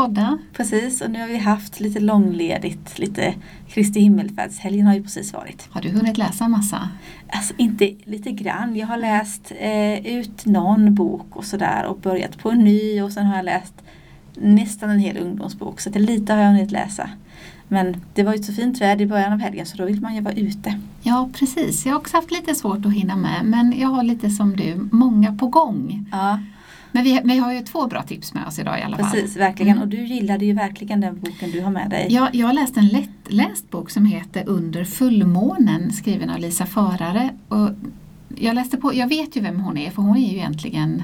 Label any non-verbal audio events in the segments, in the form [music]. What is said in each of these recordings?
Podda. Precis, och nu har vi haft lite långledigt. Lite Kristi himmelfärdshelgen har ju precis varit. Har du hunnit läsa massa? Alltså inte lite grann. Jag har läst eh, ut någon bok och sådär och börjat på en ny och sen har jag läst nästan en hel ungdomsbok. Så det lite har jag hunnit läsa. Men det var ju så fint väder i början av helgen så då vill man ju vara ute. Ja, precis. Jag har också haft lite svårt att hinna med, men jag har lite som du, många på gång. Ja, Men vi, vi har ju två bra tips med oss idag i alla fall. precis, verkligen. Mm. Och du gillade ju verkligen den boken du har med dig. Ja, jag har läst en lättläst bok som heter Under fullmånen skriven av Lisa Farare. Och jag, läste på, jag vet ju vem hon är för hon är ju egentligen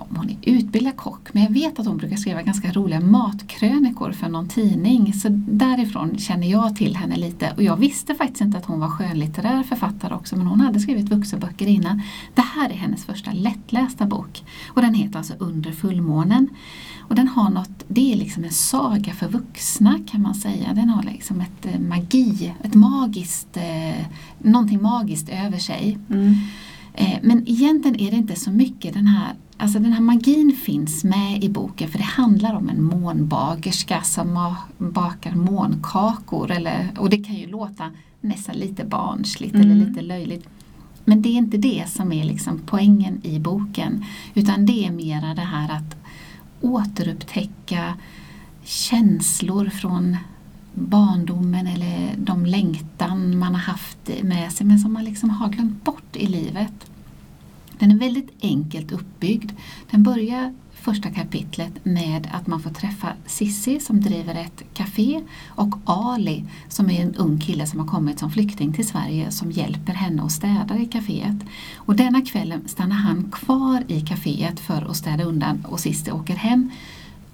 om hon är utbildad kock, men jag vet att hon brukar skriva ganska roliga matkrönikor för någon tidning. Så därifrån känner jag till henne lite. Och jag visste faktiskt inte att hon var skönlitterär författare också, men hon hade skrivit vuxenböcker innan. Det här är hennes första lättlästa bok. Och den heter alltså Under fullmånen. Och den har något, det är liksom en saga för vuxna kan man säga. Den har liksom ett eh, magi, ett magiskt, eh, någonting magiskt över sig. Mm. Eh, Men egentligen är det inte så mycket den här Alltså den här magin finns med i boken för det handlar om en månbagerska som bakar månkakor. Eller, och det kan ju låta nästan lite barnsligt eller Mm. lite löjligt. Men det är inte det som är liksom poängen i boken. Utan det är mera det här att återupptäcka känslor från barndomen eller de längtan man har haft med sig men som man liksom har glömt bort i livet. Den är väldigt enkelt uppbyggd. Den börjar första kapitlet med att man får träffa Sissi som driver ett café och Ali som är en ung kille som har kommit som flykting till Sverige som hjälper henne att städa i kaféet. Och denna kvällen stannar han kvar i kaféet för att städa undan och Sissi åker hem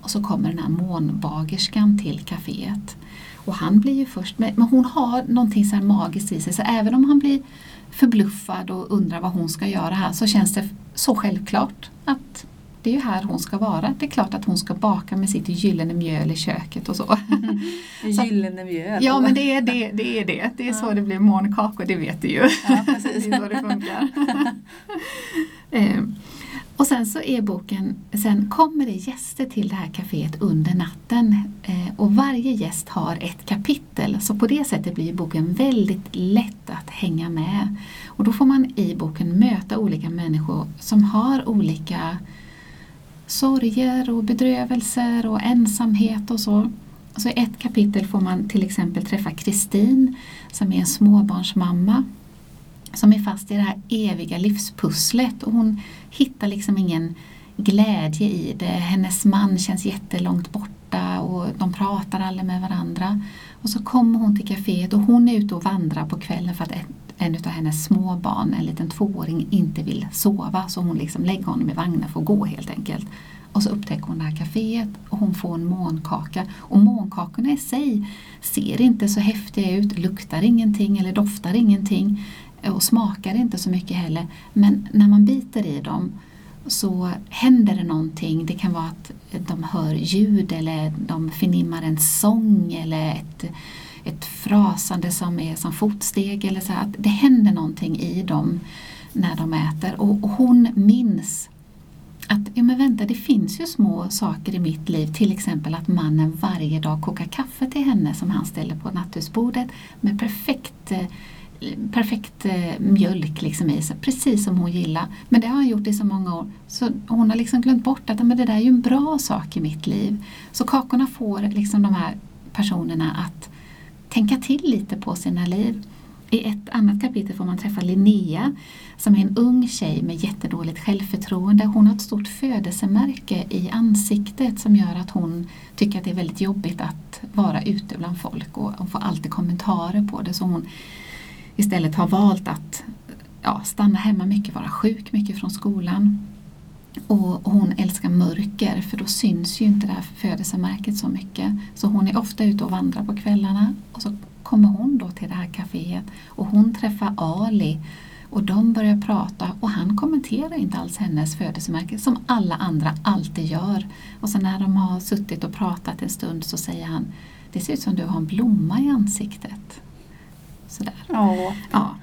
och så kommer den här månbagerskan till kaféet. Och han blir ju först med, men hon har någonting så här magiskt i sig så även om han blir förbluffad och undrar vad hon ska göra här så känns det så självklart att det är ju här hon ska vara. Det är klart att hon ska baka med sitt gyllene mjöl i köket och så. [laughs] Gyllene mjöl. Ja men det är det. Det är, det. Det är så det blir månkakor, det vet du ju. Ja, precis. [laughs] det är så det funkar. [laughs] Och sen så är boken, sen kommer det gäster till det här kaféet under natten eh, och varje gäst har ett kapitel så på det sättet blir boken väldigt lätt att hänga med. Och då får man i boken möta olika människor som har olika sorger och bedrövelser och ensamhet och så. Så i ett kapitel får man till exempel träffa Kristin som är en småbarnsmamma som är fast i det här eviga livspusslet och hon hittar liksom ingen glädje i det. Hennes man känns jättelångt borta och de pratar aldrig med varandra. Och så kommer hon till kaféet och hon är ute och vandrar på kvällen för att en, av hennes småbarn, en liten tvååring, inte vill sova. Så hon liksom lägger honom i vagnen för att gå helt enkelt. Och så upptäcker hon det här kaféet och hon får en månkaka. Och månkakorna i sig ser inte så häftiga ut, luktar ingenting eller doftar ingenting och smakar inte så mycket heller. Men när man biter i dem så händer det någonting. Det kan vara att de hör ljud eller de förnimmar en sång eller ett, ett frasande som är som fotsteg. Eller så att det händer någonting i dem när de äter. Och, och hon minns att ja, men vänta, det finns ju små saker i mitt liv. Till exempel att mannen varje dag kokar kaffe till henne som han ställer på nattduksbordet med perfekt eh, perfekt eh, mjölk liksom i sig, precis som hon gillar. Men det har han gjort i så många år. Så hon har liksom glömt bort att men det där är ju en bra sak i mitt liv. Så kakorna får liksom de här personerna att tänka till lite på sina liv. I ett annat kapitel får man träffa Linnea som är en ung tjej med jättedåligt självförtroende. Hon har ett stort födelsemärke i ansiktet som gör att hon tycker att det är väldigt jobbigt att vara ute bland folk och hon får alltid kommentarer på det så hon istället har valt att ja, stanna hemma mycket, vara sjuk mycket från skolan. Och hon älskar mörker för då syns ju inte det här födelsemärket så mycket. Så hon är ofta ute och vandrar på kvällarna och så kommer hon då till det här kaféet och hon träffar Ali och de börjar prata och han kommenterar inte alls hennes födelsemärke som alla andra alltid gör. Och sen när de har suttit och pratat en stund så säger han Det ser ut som du har en blomma i ansiktet. Sådär. Ja.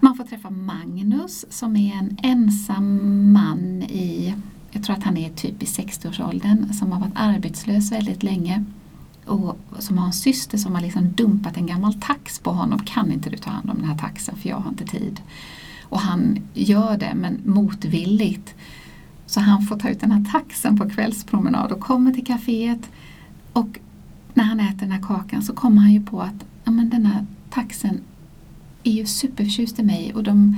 Man får träffa Magnus som är en ensam man i, jag tror att han är typ i 60-årsåldern, som har varit arbetslös väldigt länge. Och som har en syster som har liksom dumpat en gammal tax på honom. Kan inte du ta hand om den här taxen för jag har inte tid. Och han gör det men motvilligt. Så han får ta ut den här taxen på kvällspromenad och kommer till kaféet. Och när han äter den här kakan så kommer han ju på att ja, men den här taxen är ju superförtjust i mig och de,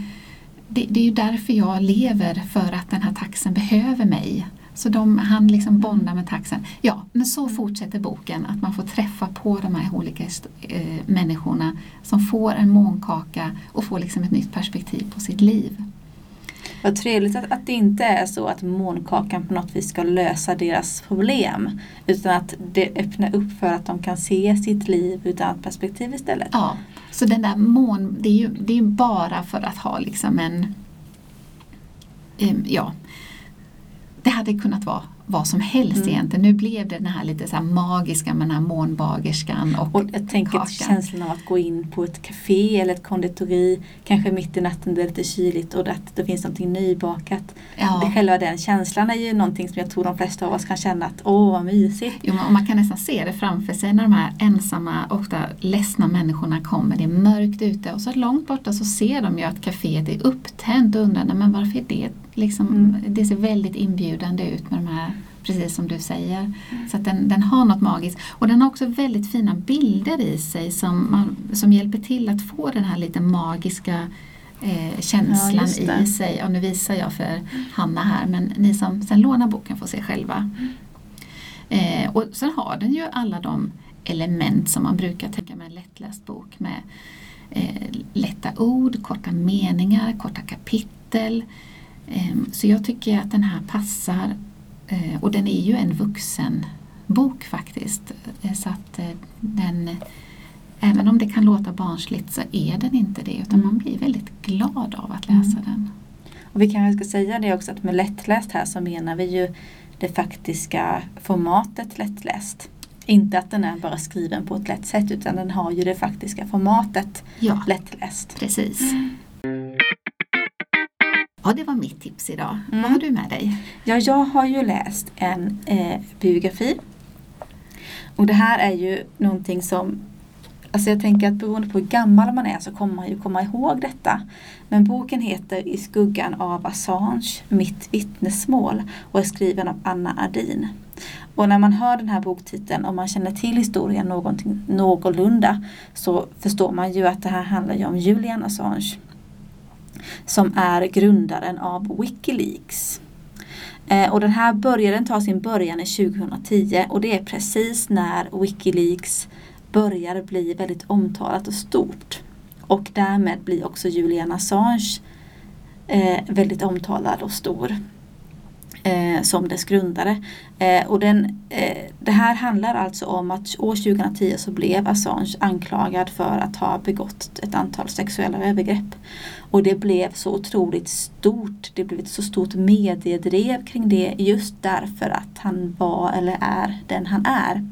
det, det, är ju därför jag lever, för att den här taxen behöver mig. Så de, han liksom bondar med taxen. Ja, men så fortsätter boken, att man får träffa på de här olika äh, människorna som får en månkaka och får liksom ett nytt perspektiv på sitt liv. Vad trevligt att, att det inte är så att månkakan på något vis ska lösa deras problem. Utan att det öppnar upp för att de kan se sitt liv ur ett annat perspektiv istället. Ja, så den där mån, det är ju, det är bara för att ha liksom en um, ja, det hade kunnat vara vad som helst mm. egentligen. Nu blev det den här lite så här magiska med den här månbagerskan och, och Jag tänker kakan. känslan av att gå in på ett café eller ett konditori kanske mitt i natten det är lite kyligt och att det finns någonting nybakat. Ja. Det, själva den känslan är ju någonting som jag tror de flesta av oss kan känna att åh vad mysigt. Jo, man, man kan nästan se det framför sig när de här ensamma, ofta ledsna människorna kommer. Det är mörkt ute och så långt borta så ser de ju att kaféet är upptänt och undrar men varför är det Liksom, mm. Det ser väldigt inbjudande ut med de här, precis som du säger. Mm. Så att den, den har något magiskt. Och den har också väldigt fina bilder i sig som, man, som hjälper till att få den här lite magiska eh, känslan ja, i sig. Och nu visar jag för. Hanna här men ni som sen lånar boken får se själva. Mm. Eh, och sen har den ju alla de element som man brukar tänka med en lättläst bok med eh, lätta ord, korta meningar, korta kapitel så jag tycker att den här passar eh, och den är ju en vuxen bok faktiskt. Eh, så att eh, den, även om det kan låta barnsligt så är den inte det utan mm. man blir väldigt glad av att läsa mm. den. Och vi kanske ska säga det också att med lättläst här så menar vi ju det faktiska formatet lättläst. Inte att den är bara skriven på ett lätt sätt utan den har ju det faktiska formatet ja, lättläst. Precis. Mm. Ja, det var mitt tips idag. Mm. Vad har du med dig? Ja, jag har ju läst en eh, biografi. Och det här är ju någonting som Alltså jag tänker att beroende på hur gammal man är så kommer man ju komma ihåg detta. Men boken heter I skuggan av Assange, Mitt vittnesmål och är skriven av Anna Ardin. Och när man hör den här boktiteln och man känner till historien någonting, någorlunda så förstår man ju att det här handlar ju om Julian Assange som är grundaren av Wikileaks. Eh, och den här början tar sin början i 2010 och det är precis när Wikileaks börjar bli väldigt omtalat och stort. Och därmed blir också Julian Assange eh, väldigt omtalad och stor eh, som dess grundare. Eh, och den, eh, det här handlar alltså om att år 2010 så blev Assange anklagad för att ha begått ett antal sexuella övergrepp. Och det blev så otroligt stort, det blev ett så stort mediedrev kring det just därför att han var eller är den han är.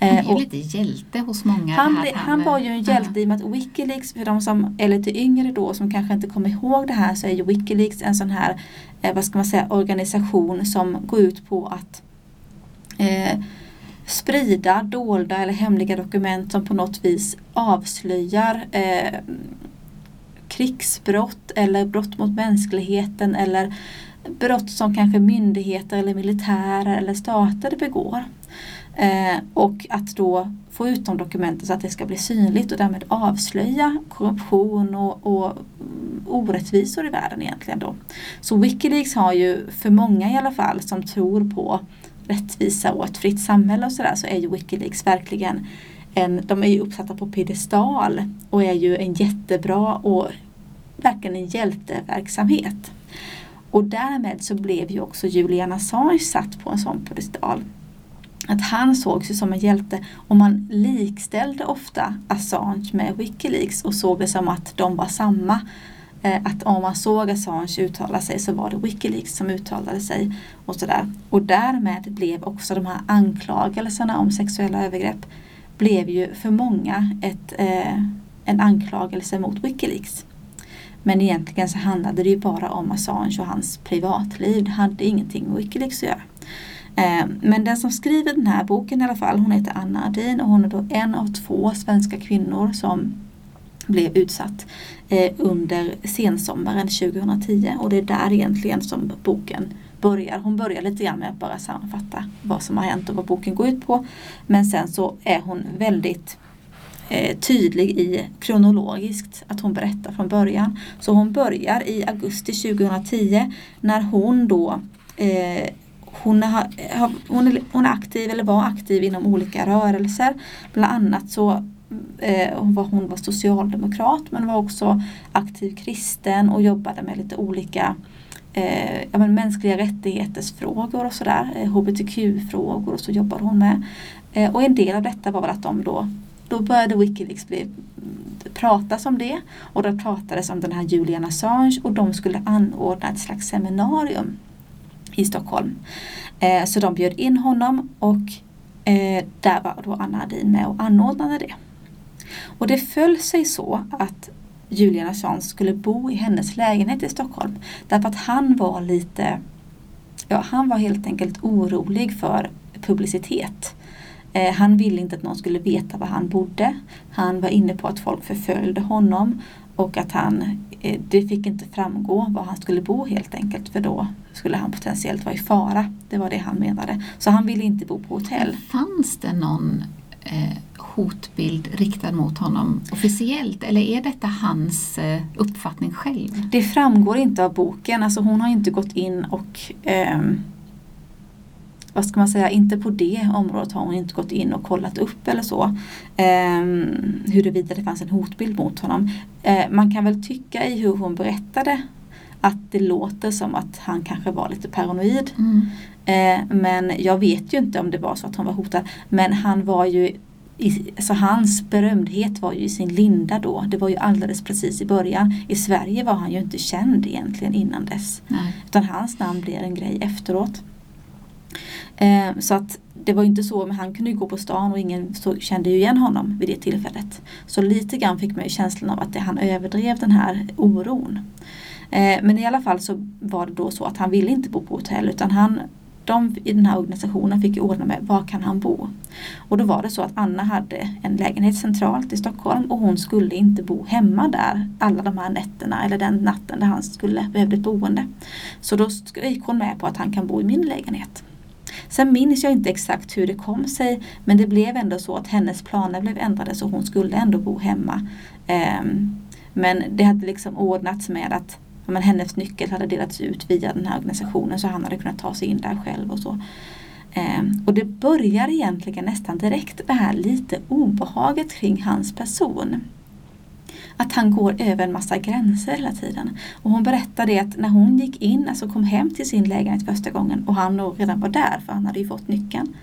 Han är ju och lite hjälte hos många. Han, han, han var ju en hjälte i och med att Wikileaks, för de som är lite yngre då som kanske inte kommer ihåg det här så är ju Wikileaks en sån här, eh, vad ska man säga, organisation som går ut på att eh, sprida dolda eller hemliga dokument som på något vis avslöjar eh, krigsbrott eller brott mot mänskligheten eller brott som kanske myndigheter eller militärer eller stater begår. Eh, och att då få ut de dokumenten så att det ska bli synligt och därmed avslöja korruption och, och mm, orättvisor i världen egentligen då. Så Wikileaks har ju för många i alla fall som tror på rättvisa och ett fritt samhälle och sådär så är ju Wikileaks verkligen en, de är ju uppsatta på piedestal och är ju en jättebra och verkligen en hjälteverksamhet. Och därmed så blev ju också Julian Assange satt på en sån piedestal. Att han sågs ju som en hjälte och man likställde ofta Assange med Wikileaks och såg det som att de var samma. Eh, att om man såg Assange uttala sig så var det Wikileaks som uttalade sig. Och, sådär. och därmed blev också de här anklagelserna om sexuella övergrepp blev ju för många ett, eh, en anklagelse mot Wikileaks. Men egentligen så handlade det ju bara om Assange och hans privatliv. Det hade ingenting med Wikileaks att göra. Ehm, men den som skriver den här boken i alla fall, hon heter Anna Ardin och hon är då en av två svenska kvinnor som blev utsatt eh, under sensommaren 2010 och det är där egentligen som boken börjar. Hon börjar lite grann med att bara sammanfatta vad som har hänt och vad boken går ut på. Men sen så är hon väldigt eh, tydlig i kronologiskt att hon berättar från början. Så hon börjar i augusti 2010 när hon då eh, hon, har, hon, är, hon är aktiv eller var aktiv inom olika rörelser. Bland annat så eh, var hon var socialdemokrat men var också aktiv kristen och jobbade med lite olika eh, ja, men mänskliga rättighetsfrågor och sådär. Eh, HBTQ-frågor och så jobbade hon med. Eh, och en del av detta var väl att de då, då började Wikileaks bli mm, pratas om det och det pratades om den här Julian Assange och de skulle anordna ett slags seminarium i Stockholm. Eh, så de bjöd in honom och eh, där var då Anna Adin med och anordnade det. Och det föll sig så att Julian Assange skulle bo i hennes lägenhet i Stockholm. Därför att han var lite, ja han var helt enkelt orolig för publicitet. Eh, han ville inte att någon skulle veta var han bodde. Han var inne på att folk förföljde honom och att han, eh, det fick inte framgå var han skulle bo helt enkelt för då skulle han potentiellt vara i fara. Det var det han menade. Så han ville inte bo på hotell. Fanns det någon eh, hotbild riktad mot honom officiellt eller är detta hans eh, uppfattning själv? Det framgår inte av boken. Alltså hon har inte gått in och eh, vad ska man säga, inte på det området har hon inte gått in och kollat upp eller så. Eh, huruvida det fanns en hotbild mot honom. Eh, man kan väl tycka i hur hon berättade att det låter som att han kanske var lite paranoid. Mm. Eh, men jag vet ju inte om det var så att han var hotad. Men han var ju i, alltså hans berömdhet var ju i sin linda då. Det var ju alldeles precis i början. I Sverige var han ju inte känd egentligen innan dess. Nej. Utan hans namn blev en grej efteråt. Eh, så att det var inte så, men han kunde ju gå på stan och ingen så, kände ju igen honom vid det tillfället. Så lite grann fick man ju känslan av att det, han överdrev den här oron. Eh, men i alla fall så var det då så att han ville inte bo på hotell utan han de i den här organisationen fick ordna med var kan han bo. Och då var det så att Anna hade en lägenhet centralt i Stockholm och hon skulle inte bo hemma där alla de här nätterna eller den natten där han skulle behövde ett boende. Så då gick hon med på att han kan bo i min lägenhet. Sen minns jag inte exakt hur det kom sig men det blev ändå så att hennes planer blev ändrade så hon skulle ändå bo hemma. Ehm, men det hade liksom ordnats med att men hennes nyckel hade delats ut via den här organisationen så han hade kunnat ta sig in där själv och så. Ehm, och det börjar egentligen nästan direkt det här lite obehaget kring hans person. Att han går över en massa gränser hela tiden. Och hon berättade att när hon gick in, alltså kom hem till sin lägenhet första gången och han nog redan var där för han hade ju fått nyckeln.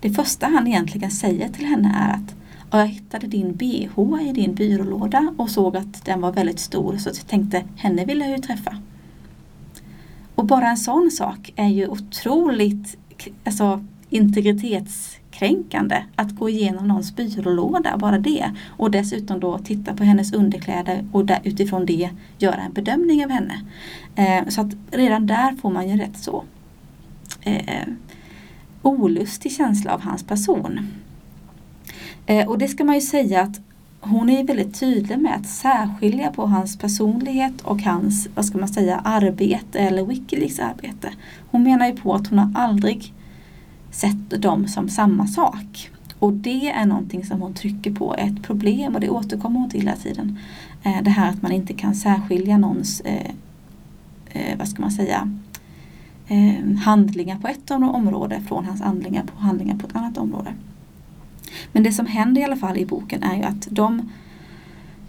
Det första han egentligen säger till henne är att jag hittade din bh i din byrålåda och såg att den var väldigt stor så jag tänkte henne vill jag ju träffa. Och bara en sån sak är ju otroligt alltså, integritetskränkande att gå igenom någons byrålåda, bara det. Och dessutom då titta på hennes underkläder och där, utifrån det göra en bedömning av henne. Eh, så att redan där får man ju rätt så eh, olustig känsla av hans person. Eh, och det ska man ju säga att hon är väldigt tydlig med att särskilja på hans personlighet och hans, vad ska man säga, arbete eller Wikileaks arbete. Hon menar ju på att hon har aldrig sett dem som samma sak. Och det är någonting som hon trycker på är ett problem och det återkommer hon till hela tiden. Eh, det här att man inte kan särskilja någons, eh, eh, vad ska man säga, handlingar på ett område från hans handlingar på handlingar på ett annat område. Men det som händer i alla fall i boken är ju att de,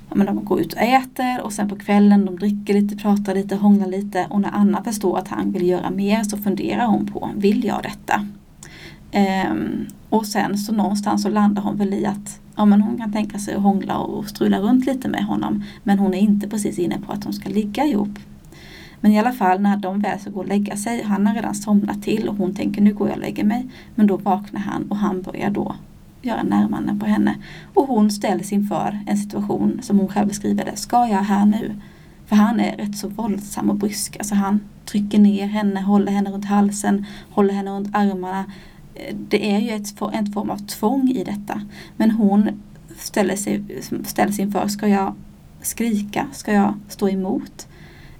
men de går ut och äter och sen på kvällen de dricker lite, pratar lite, hånglar lite och när Anna förstår att han vill göra mer så funderar hon på, vill jag detta? Ehm, och sen så någonstans så landar hon väl i att ja, men hon kan tänka sig att hångla och strula runt lite med honom men hon är inte precis inne på att de ska ligga ihop. Men i alla fall när de väl ska gå och lägga sig, han har redan somnat till och hon tänker nu går jag och lägger mig. Men då vaknar han och han börjar då göra närmanden på henne. Och hon ställs inför en situation som hon själv beskriver det. Ska jag här nu? För han är rätt så våldsam och brysk. Alltså han trycker ner henne, håller henne runt halsen, håller henne runt armarna. Det är ju ett, en form av tvång i detta. Men hon ställer sig, ställs inför, ska jag skrika? Ska jag stå emot?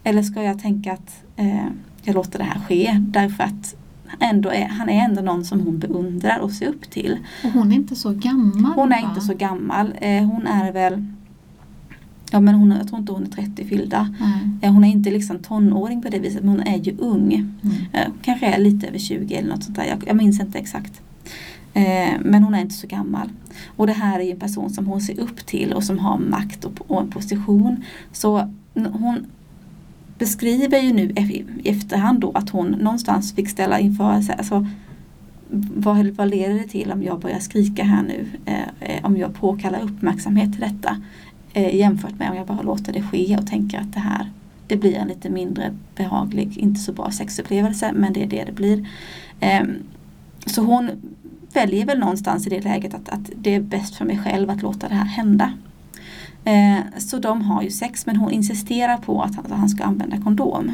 Eller ska jag tänka att eh, jag låter det här ske därför att ändå är, han är ändå någon som hon beundrar och ser upp till. Och hon är inte så gammal Hon är va? inte så gammal. Eh, hon är väl Ja men hon, jag tror inte hon är 30 fyllda. Eh, hon är inte liksom tonåring på det viset men hon är ju ung. Mm. Eh, kanske är lite över 20 eller något sånt där. Jag, jag minns inte exakt. Eh, men hon är inte så gammal. Och det här är ju en person som hon ser upp till och som har makt och, och en position. Så hon beskriver ju nu i efterhand då att hon någonstans fick ställa inför sig, alltså, vad, vad leder det till om jag börjar skrika här nu? Eh, om jag påkallar uppmärksamhet till detta eh, jämfört med om jag bara låter det ske och tänker att det här det blir en lite mindre behaglig, inte så bra sexupplevelse men det är det det blir. Eh, så hon väljer väl någonstans i det läget att, att det är bäst för mig själv att låta det här hända. Eh, så de har ju sex men hon insisterar på att han, att han ska använda kondom.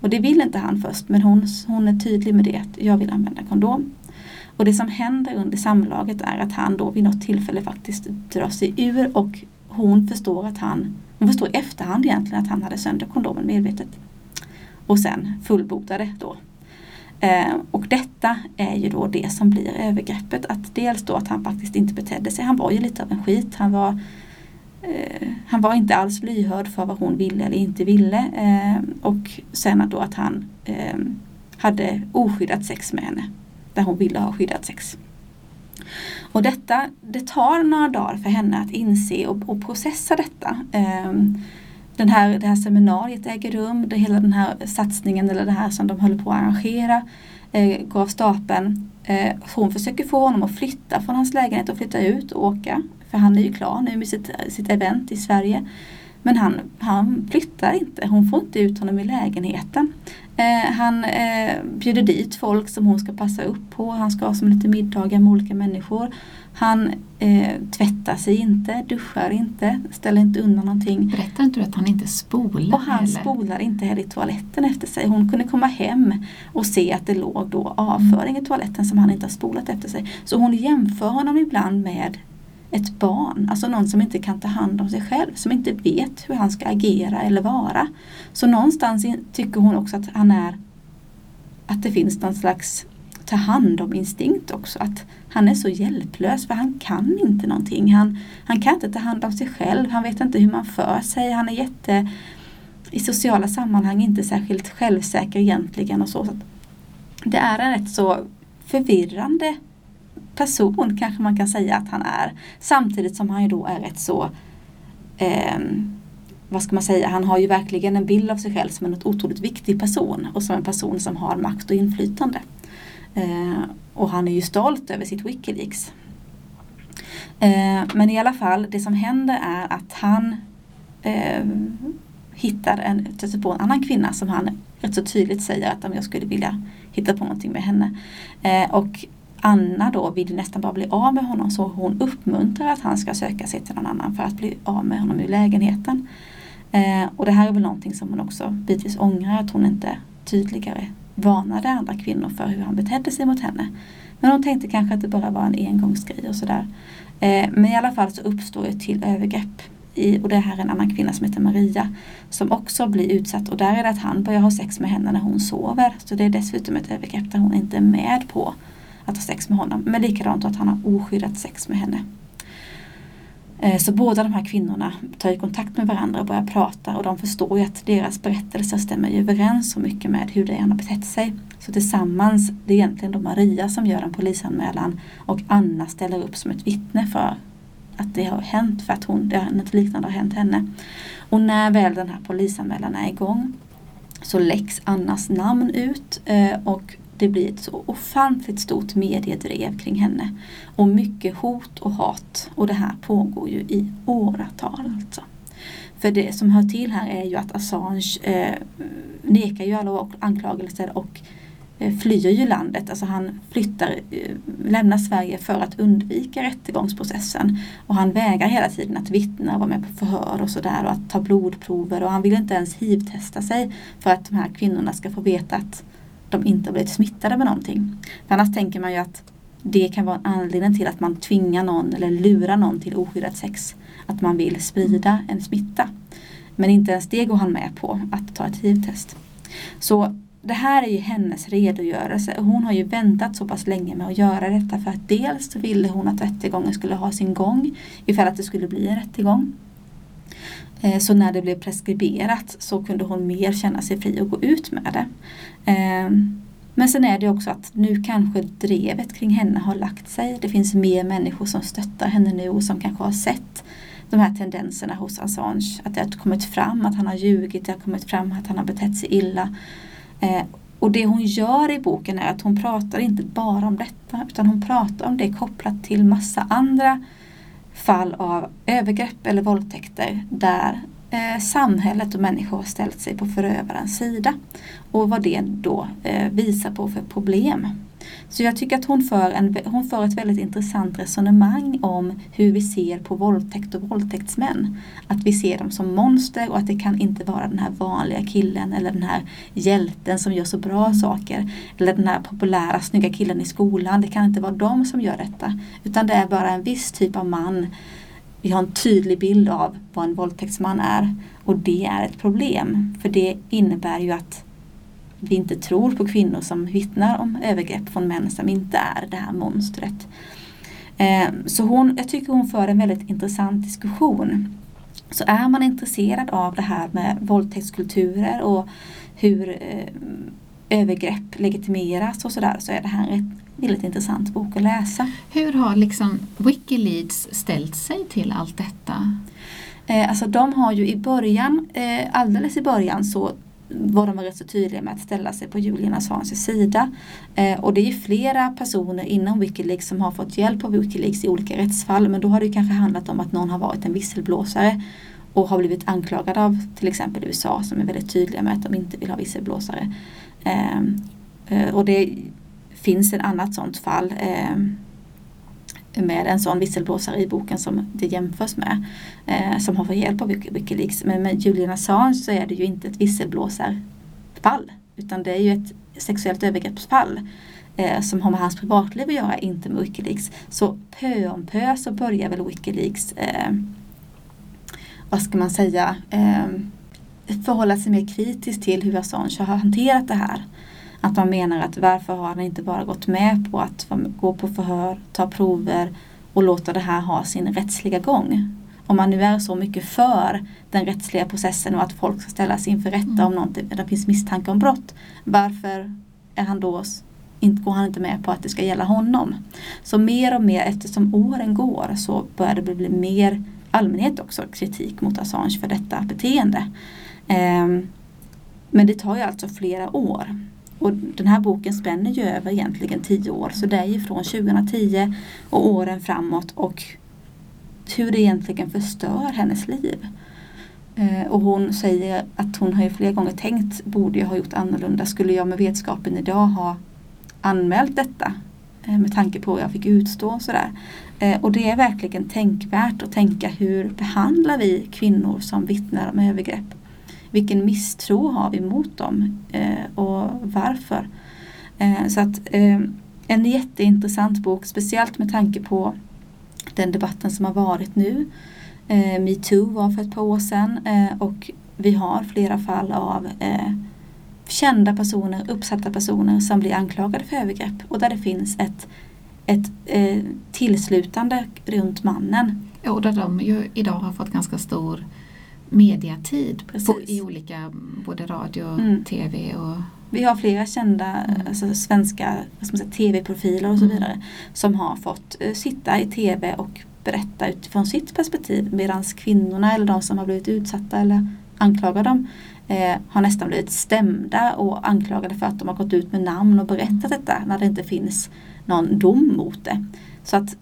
Och det vill inte han först men hon, hon är tydlig med det att jag vill använda kondom. Och det som händer under samlaget är att han då vid något tillfälle faktiskt drar sig ur och hon förstår att han, hon förstår i efterhand egentligen att han hade sönder kondomen medvetet. Och sen fullbordade då. Eh, och detta är ju då det som blir övergreppet. Att dels då att han faktiskt inte betedde sig. Han var ju lite av en skit. Han var eh, han var inte alls lyhörd för vad hon ville eller inte ville. Eh, och sen då att han eh, hade oskyddat sex med henne. Där hon ville ha skyddat sex. Och detta, det tar några dagar för henne att inse och, och processa detta. Ehm, den här, det här seminariet äger rum, det, hela den här satsningen eller det här som de håller på att arrangera eh, går av stapeln. Eh, hon försöker få honom att flytta från hans lägenhet och flytta ut och åka. För han är ju klar nu med sitt, sitt event i Sverige. Men han, han flyttar inte, hon får inte ut honom i lägenheten. Eh, han eh, bjuder dit folk som hon ska passa upp på. Han ska ha som lite middagar med olika människor. Han eh, tvättar sig inte, duschar inte, ställer inte undan någonting. Berättar inte du att han inte spolar Och han heller? spolar inte heller i toaletten efter sig. Hon kunde komma hem och se att det låg då avföring i toaletten som han inte har spolat efter sig. Så hon jämför honom ibland med ett barn, alltså någon som inte kan ta hand om sig själv, som inte vet hur han ska agera eller vara. Så någonstans tycker hon också att han är att det finns någon slags ta hand om instinkt också. Att han är så hjälplös för han kan inte någonting. Han, han kan inte ta hand om sig själv. Han vet inte hur man för sig. Han är jätte i sociala sammanhang inte särskilt självsäker egentligen och så. så det är en rätt så förvirrande person kanske man kan säga att han är. Samtidigt som han ju då är rätt så eh, vad ska man säga, han har ju verkligen en bild av sig själv som en otroligt viktig person och som en person som har makt och inflytande. Eh, och han är ju stolt över sitt Wikileaks. Eh, men i alla fall, det som händer är att han eh, hittar en, stöter på en annan kvinna som han rätt så tydligt säger att om jag skulle vilja hitta på någonting med henne. Eh, och Anna då vill nästan bara bli av med honom så hon uppmuntrar att han ska söka sig till någon annan för att bli av med honom ur lägenheten. Eh, och det här är väl någonting som hon också bitvis ångrar att hon inte tydligare varnade andra kvinnor för hur han betedde sig mot henne. Men hon tänkte kanske att det bara var en engångsgrej och sådär. Eh, men i alla fall så uppstår ett till övergrepp. I, och det här är en annan kvinna som heter Maria som också blir utsatt och där är det att han börjar ha sex med henne när hon sover. Så det är dessutom ett övergrepp där hon inte är med på att ha sex med honom. Men likadant att han har oskyddat sex med henne. Eh, så båda de här kvinnorna tar ju kontakt med varandra och börjar prata och de förstår ju att deras berättelser stämmer ju överens så mycket med hur Diana betett sig. Så tillsammans, det är egentligen då Maria som gör en polisanmälan och Anna ställer upp som ett vittne för att det har hänt för att hon, det, något liknande har hänt henne. Och när väl den här polisanmälan är igång så läcks Annas namn ut eh, och det blir ett så ofantligt stort mediedrev kring henne. Och mycket hot och hat. Och det här pågår ju i åratal alltså. För det som hör till här är ju att Assange eh, nekar ju alla anklagelser och eh, flyr ju landet. Alltså han flyttar, eh, lämnar Sverige för att undvika rättegångsprocessen. Och han vägrar hela tiden att vittna och vara med på förhör och sådär och att ta blodprover och han vill inte ens hiv-testa sig för att de här kvinnorna ska få veta att de inte har blivit smittade med någonting. För annars tänker man ju att det kan vara en anledning till att man tvingar någon eller lurar någon till oskyddat sex. Att man vill sprida en smitta. Men inte ens det går han med på, att ta ett hiv-test. Så det här är ju hennes redogörelse. Hon har ju väntat så pass länge med att göra detta för att dels ville hon att rättegången skulle ha sin gång ifall att det skulle bli en rättegång. Eh, så när det blev preskriberat så kunde hon mer känna sig fri att gå ut med det. Eh, men sen är det också att nu kanske drevet kring henne har lagt sig. Det finns mer människor som stöttar henne nu och som kanske har sett de här tendenserna hos Assange. Att det har kommit fram att han har ljugit, det har kommit fram att han har betett sig illa. Eh, och det hon gör i boken är att hon pratar inte bara om detta utan hon pratar om det kopplat till massa andra fall av övergrepp eller våldtäkter där eh, samhället och människor har ställt sig på förövarens sida. Och vad det då eh, visar på för problem. Så jag tycker att hon för, en, hon för ett väldigt intressant resonemang om hur vi ser på våldtäkt och våldtäktsmän. Att vi ser dem som monster och att det kan inte vara den här vanliga killen eller den här hjälten som gör så bra saker. Eller den här populära snygga killen i skolan. Det kan inte vara de som gör detta. Utan det är bara en viss typ av man vi har en tydlig bild av vad en våldtäktsman är. Och det är ett problem. För det innebär ju att vi inte tror på kvinnor som vittnar om övergrepp från män som inte är det här monstret. Eh, så hon, jag tycker hon för en väldigt intressant diskussion. Så är man intresserad av det här med våldtäktskulturer och hur eh, övergrepp legitimeras och sådär så är det här en väldigt intressant bok att läsa. Hur har liksom Wikileaks ställt sig till allt detta? Eh, alltså de har ju i början, alldeles i början så var de rätt så tydliga med att ställa sig på Julian Assanges sida. Eh, och det är flera personer inom Wikileaks som har fått hjälp av Wikileaks i olika rättsfall. Men då har det kanske handlat om att någon har varit en visselblåsare och har blivit anklagad av till exempel USA som är väldigt tydliga med att de inte vill ha visselblåsare. Eh, eh, och det finns ett annat sådant fall eh, med en sån visselblåsare i boken som det jämförs med. Eh, som har fått hjälp av Wikileaks. Men med Julian Assange så är det ju inte ett visselblåsarfall. Utan det är ju ett sexuellt övergreppsfall. Eh, som har med hans privatliv att göra, inte med Wikileaks. Så pö om pö så börjar väl Wikileaks, eh, vad ska man säga, eh, förhålla sig mer kritiskt till hur Assange har hanterat det här. Att man menar att varför har han inte bara gått med på att gå på förhör, ta prover och låta det här ha sin rättsliga gång. Om man nu är så mycket för den rättsliga processen och att folk ska ställas inför rätta mm. om någonting, det finns misstanke om brott. Varför är han då inte, går han inte med på att det ska gälla honom. Så mer och mer eftersom åren går så börjar det bli mer allmänhet också kritik mot Assange för detta beteende. Um, men det tar ju alltså flera år. Och den här boken spänner ju över egentligen tio år. Så det är ju från 2010 och åren framåt och hur det egentligen förstör hennes liv. Eh, och hon säger att hon har ju flera gånger tänkt, borde jag ha gjort annorlunda? Skulle jag med vetskapen idag ha anmält detta? Eh, med tanke på vad jag fick utstå och sådär. Eh, och det är verkligen tänkvärt att tänka hur behandlar vi kvinnor som vittnar om övergrepp? Vilken misstro har vi mot dem eh, och varför. Eh, så att eh, en jätteintressant bok, speciellt med tanke på den debatten som har varit nu. Eh, Metoo var för ett par år sedan eh, och vi har flera fall av eh, kända personer, uppsatta personer som blir anklagade för övergrepp och där det finns ett, ett eh, tillslutande runt mannen Och där de ju idag har fått ganska stor mediatid på, i olika, både radio, Mm. tv och Vi har flera kända Mm. alltså, svenska tv-profiler och så Mm. vidare som har fått eh, sitta i tv och berätta utifrån sitt perspektiv medan kvinnorna eller de som har blivit utsatta eller anklagar dem eh, har nästan blivit stämda och anklagade för att de har gått ut med namn och berättat detta när det inte finns någon dom mot det. Så att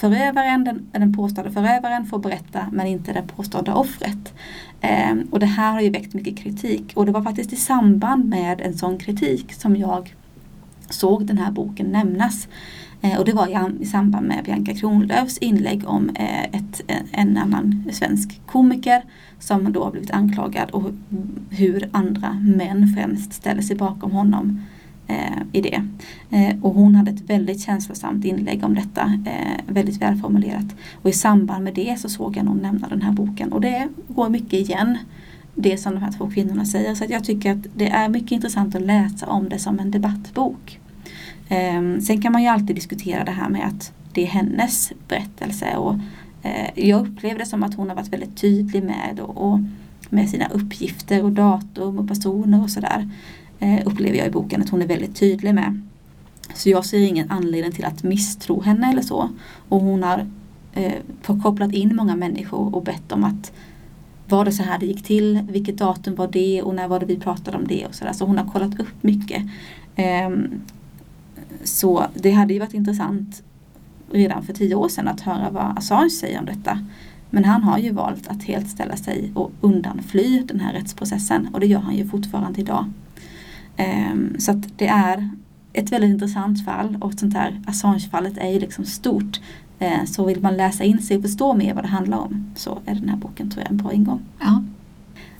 förövaren, den, den påstådda förövaren får berätta men inte det påstådda offret. Eh, och det här har ju väckt mycket kritik och det var faktiskt i samband med en sån kritik som jag såg den här boken nämnas. Eh, och det var i, i samband med Bianca Kronlöfs inlägg om eh, ett, en annan svensk komiker som då har blivit anklagad och hur andra män främst ställer sig bakom honom Eh, i det. Eh, och hon hade ett väldigt känslosamt inlägg om detta, eh, väldigt välformulerat. Och i samband med det så såg jag någon nämna den här boken och det går mycket igen det som de här två kvinnorna säger. Så att jag tycker att det är mycket intressant att läsa om det som en debattbok. Ehm, sen kan man ju alltid diskutera det här med att det är hennes berättelse och jag upplever det som att hon har varit väldigt tydlig med och med sina uppgifter och datum och personer och sådär. Eh, upplever jag i boken att hon är väldigt tydlig med. Så jag ser ingen anledning till att misstro henne eller så. Och hon har eh, kopplat in många människor och bett om att var det så här det gick till? Vilket datum var det? Och när var det vi pratade om det? Och så, där. så hon har kollat upp mycket. Eh, så det hade ju varit intressant redan för tio år sedan att höra vad Assange säger om detta. Men han har ju valt att helt ställa sig och undanfly den här rättsprocessen och det gör han ju fortfarande idag. Ehm, så att det är ett väldigt intressant fall och sånt här Assange-fallet är ju liksom stort. Ehm, så vill man läsa in sig och förstå mer vad det handlar om så är den här boken tror jag en bra ingång. ja.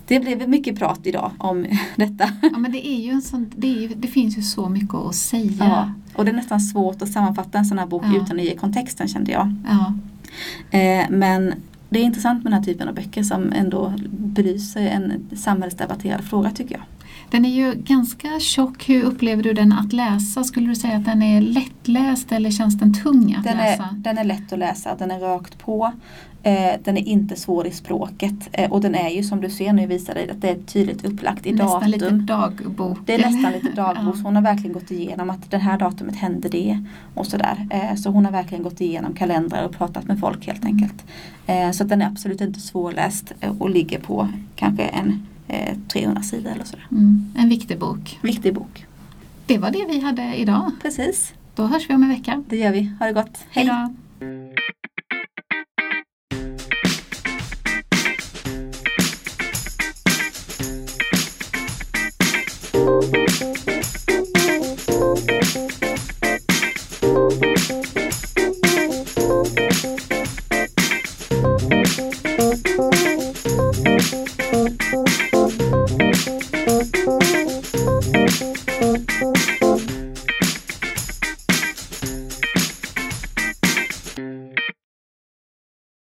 Det blev mycket prat idag om [laughs] detta. ja men det är ju en sån, det, ju, det finns ju så mycket att säga. Ja, och det är nästan svårt att sammanfatta en sån här bok Ja. utan att ge kontexten kände jag. Ja. Eh, men det är intressant med den här typen av böcker som ändå belyser en samhällsdebatterad fråga tycker jag. Den är ju ganska tjock. Hur upplever du den att läsa? Skulle du säga att den är lättläst eller känns den tung att Den läsa? är, den är lätt att läsa, den är rakt på. Eh, den är inte svår i språket eh, och den är ju som du ser nu visar dig att det är tydligt upplagt i Nästan datum. lite dagbok. Det är nästan lite dagbok. Ja. Hon har verkligen gått igenom att det här datumet hände det och sådär. Eh, Så hon har verkligen gått igenom kalendrar och pratat med folk helt enkelt. Eh, Så att den är absolut inte svårläst eh, och ligger på kanske en eh, 300 sidor eller sådär. Mm, en viktig bok. Viktig bok. Det var det vi hade idag. Precis, Då hörs vi om en vecka. det gör vi. Ha det gott. Hej! Hejdå.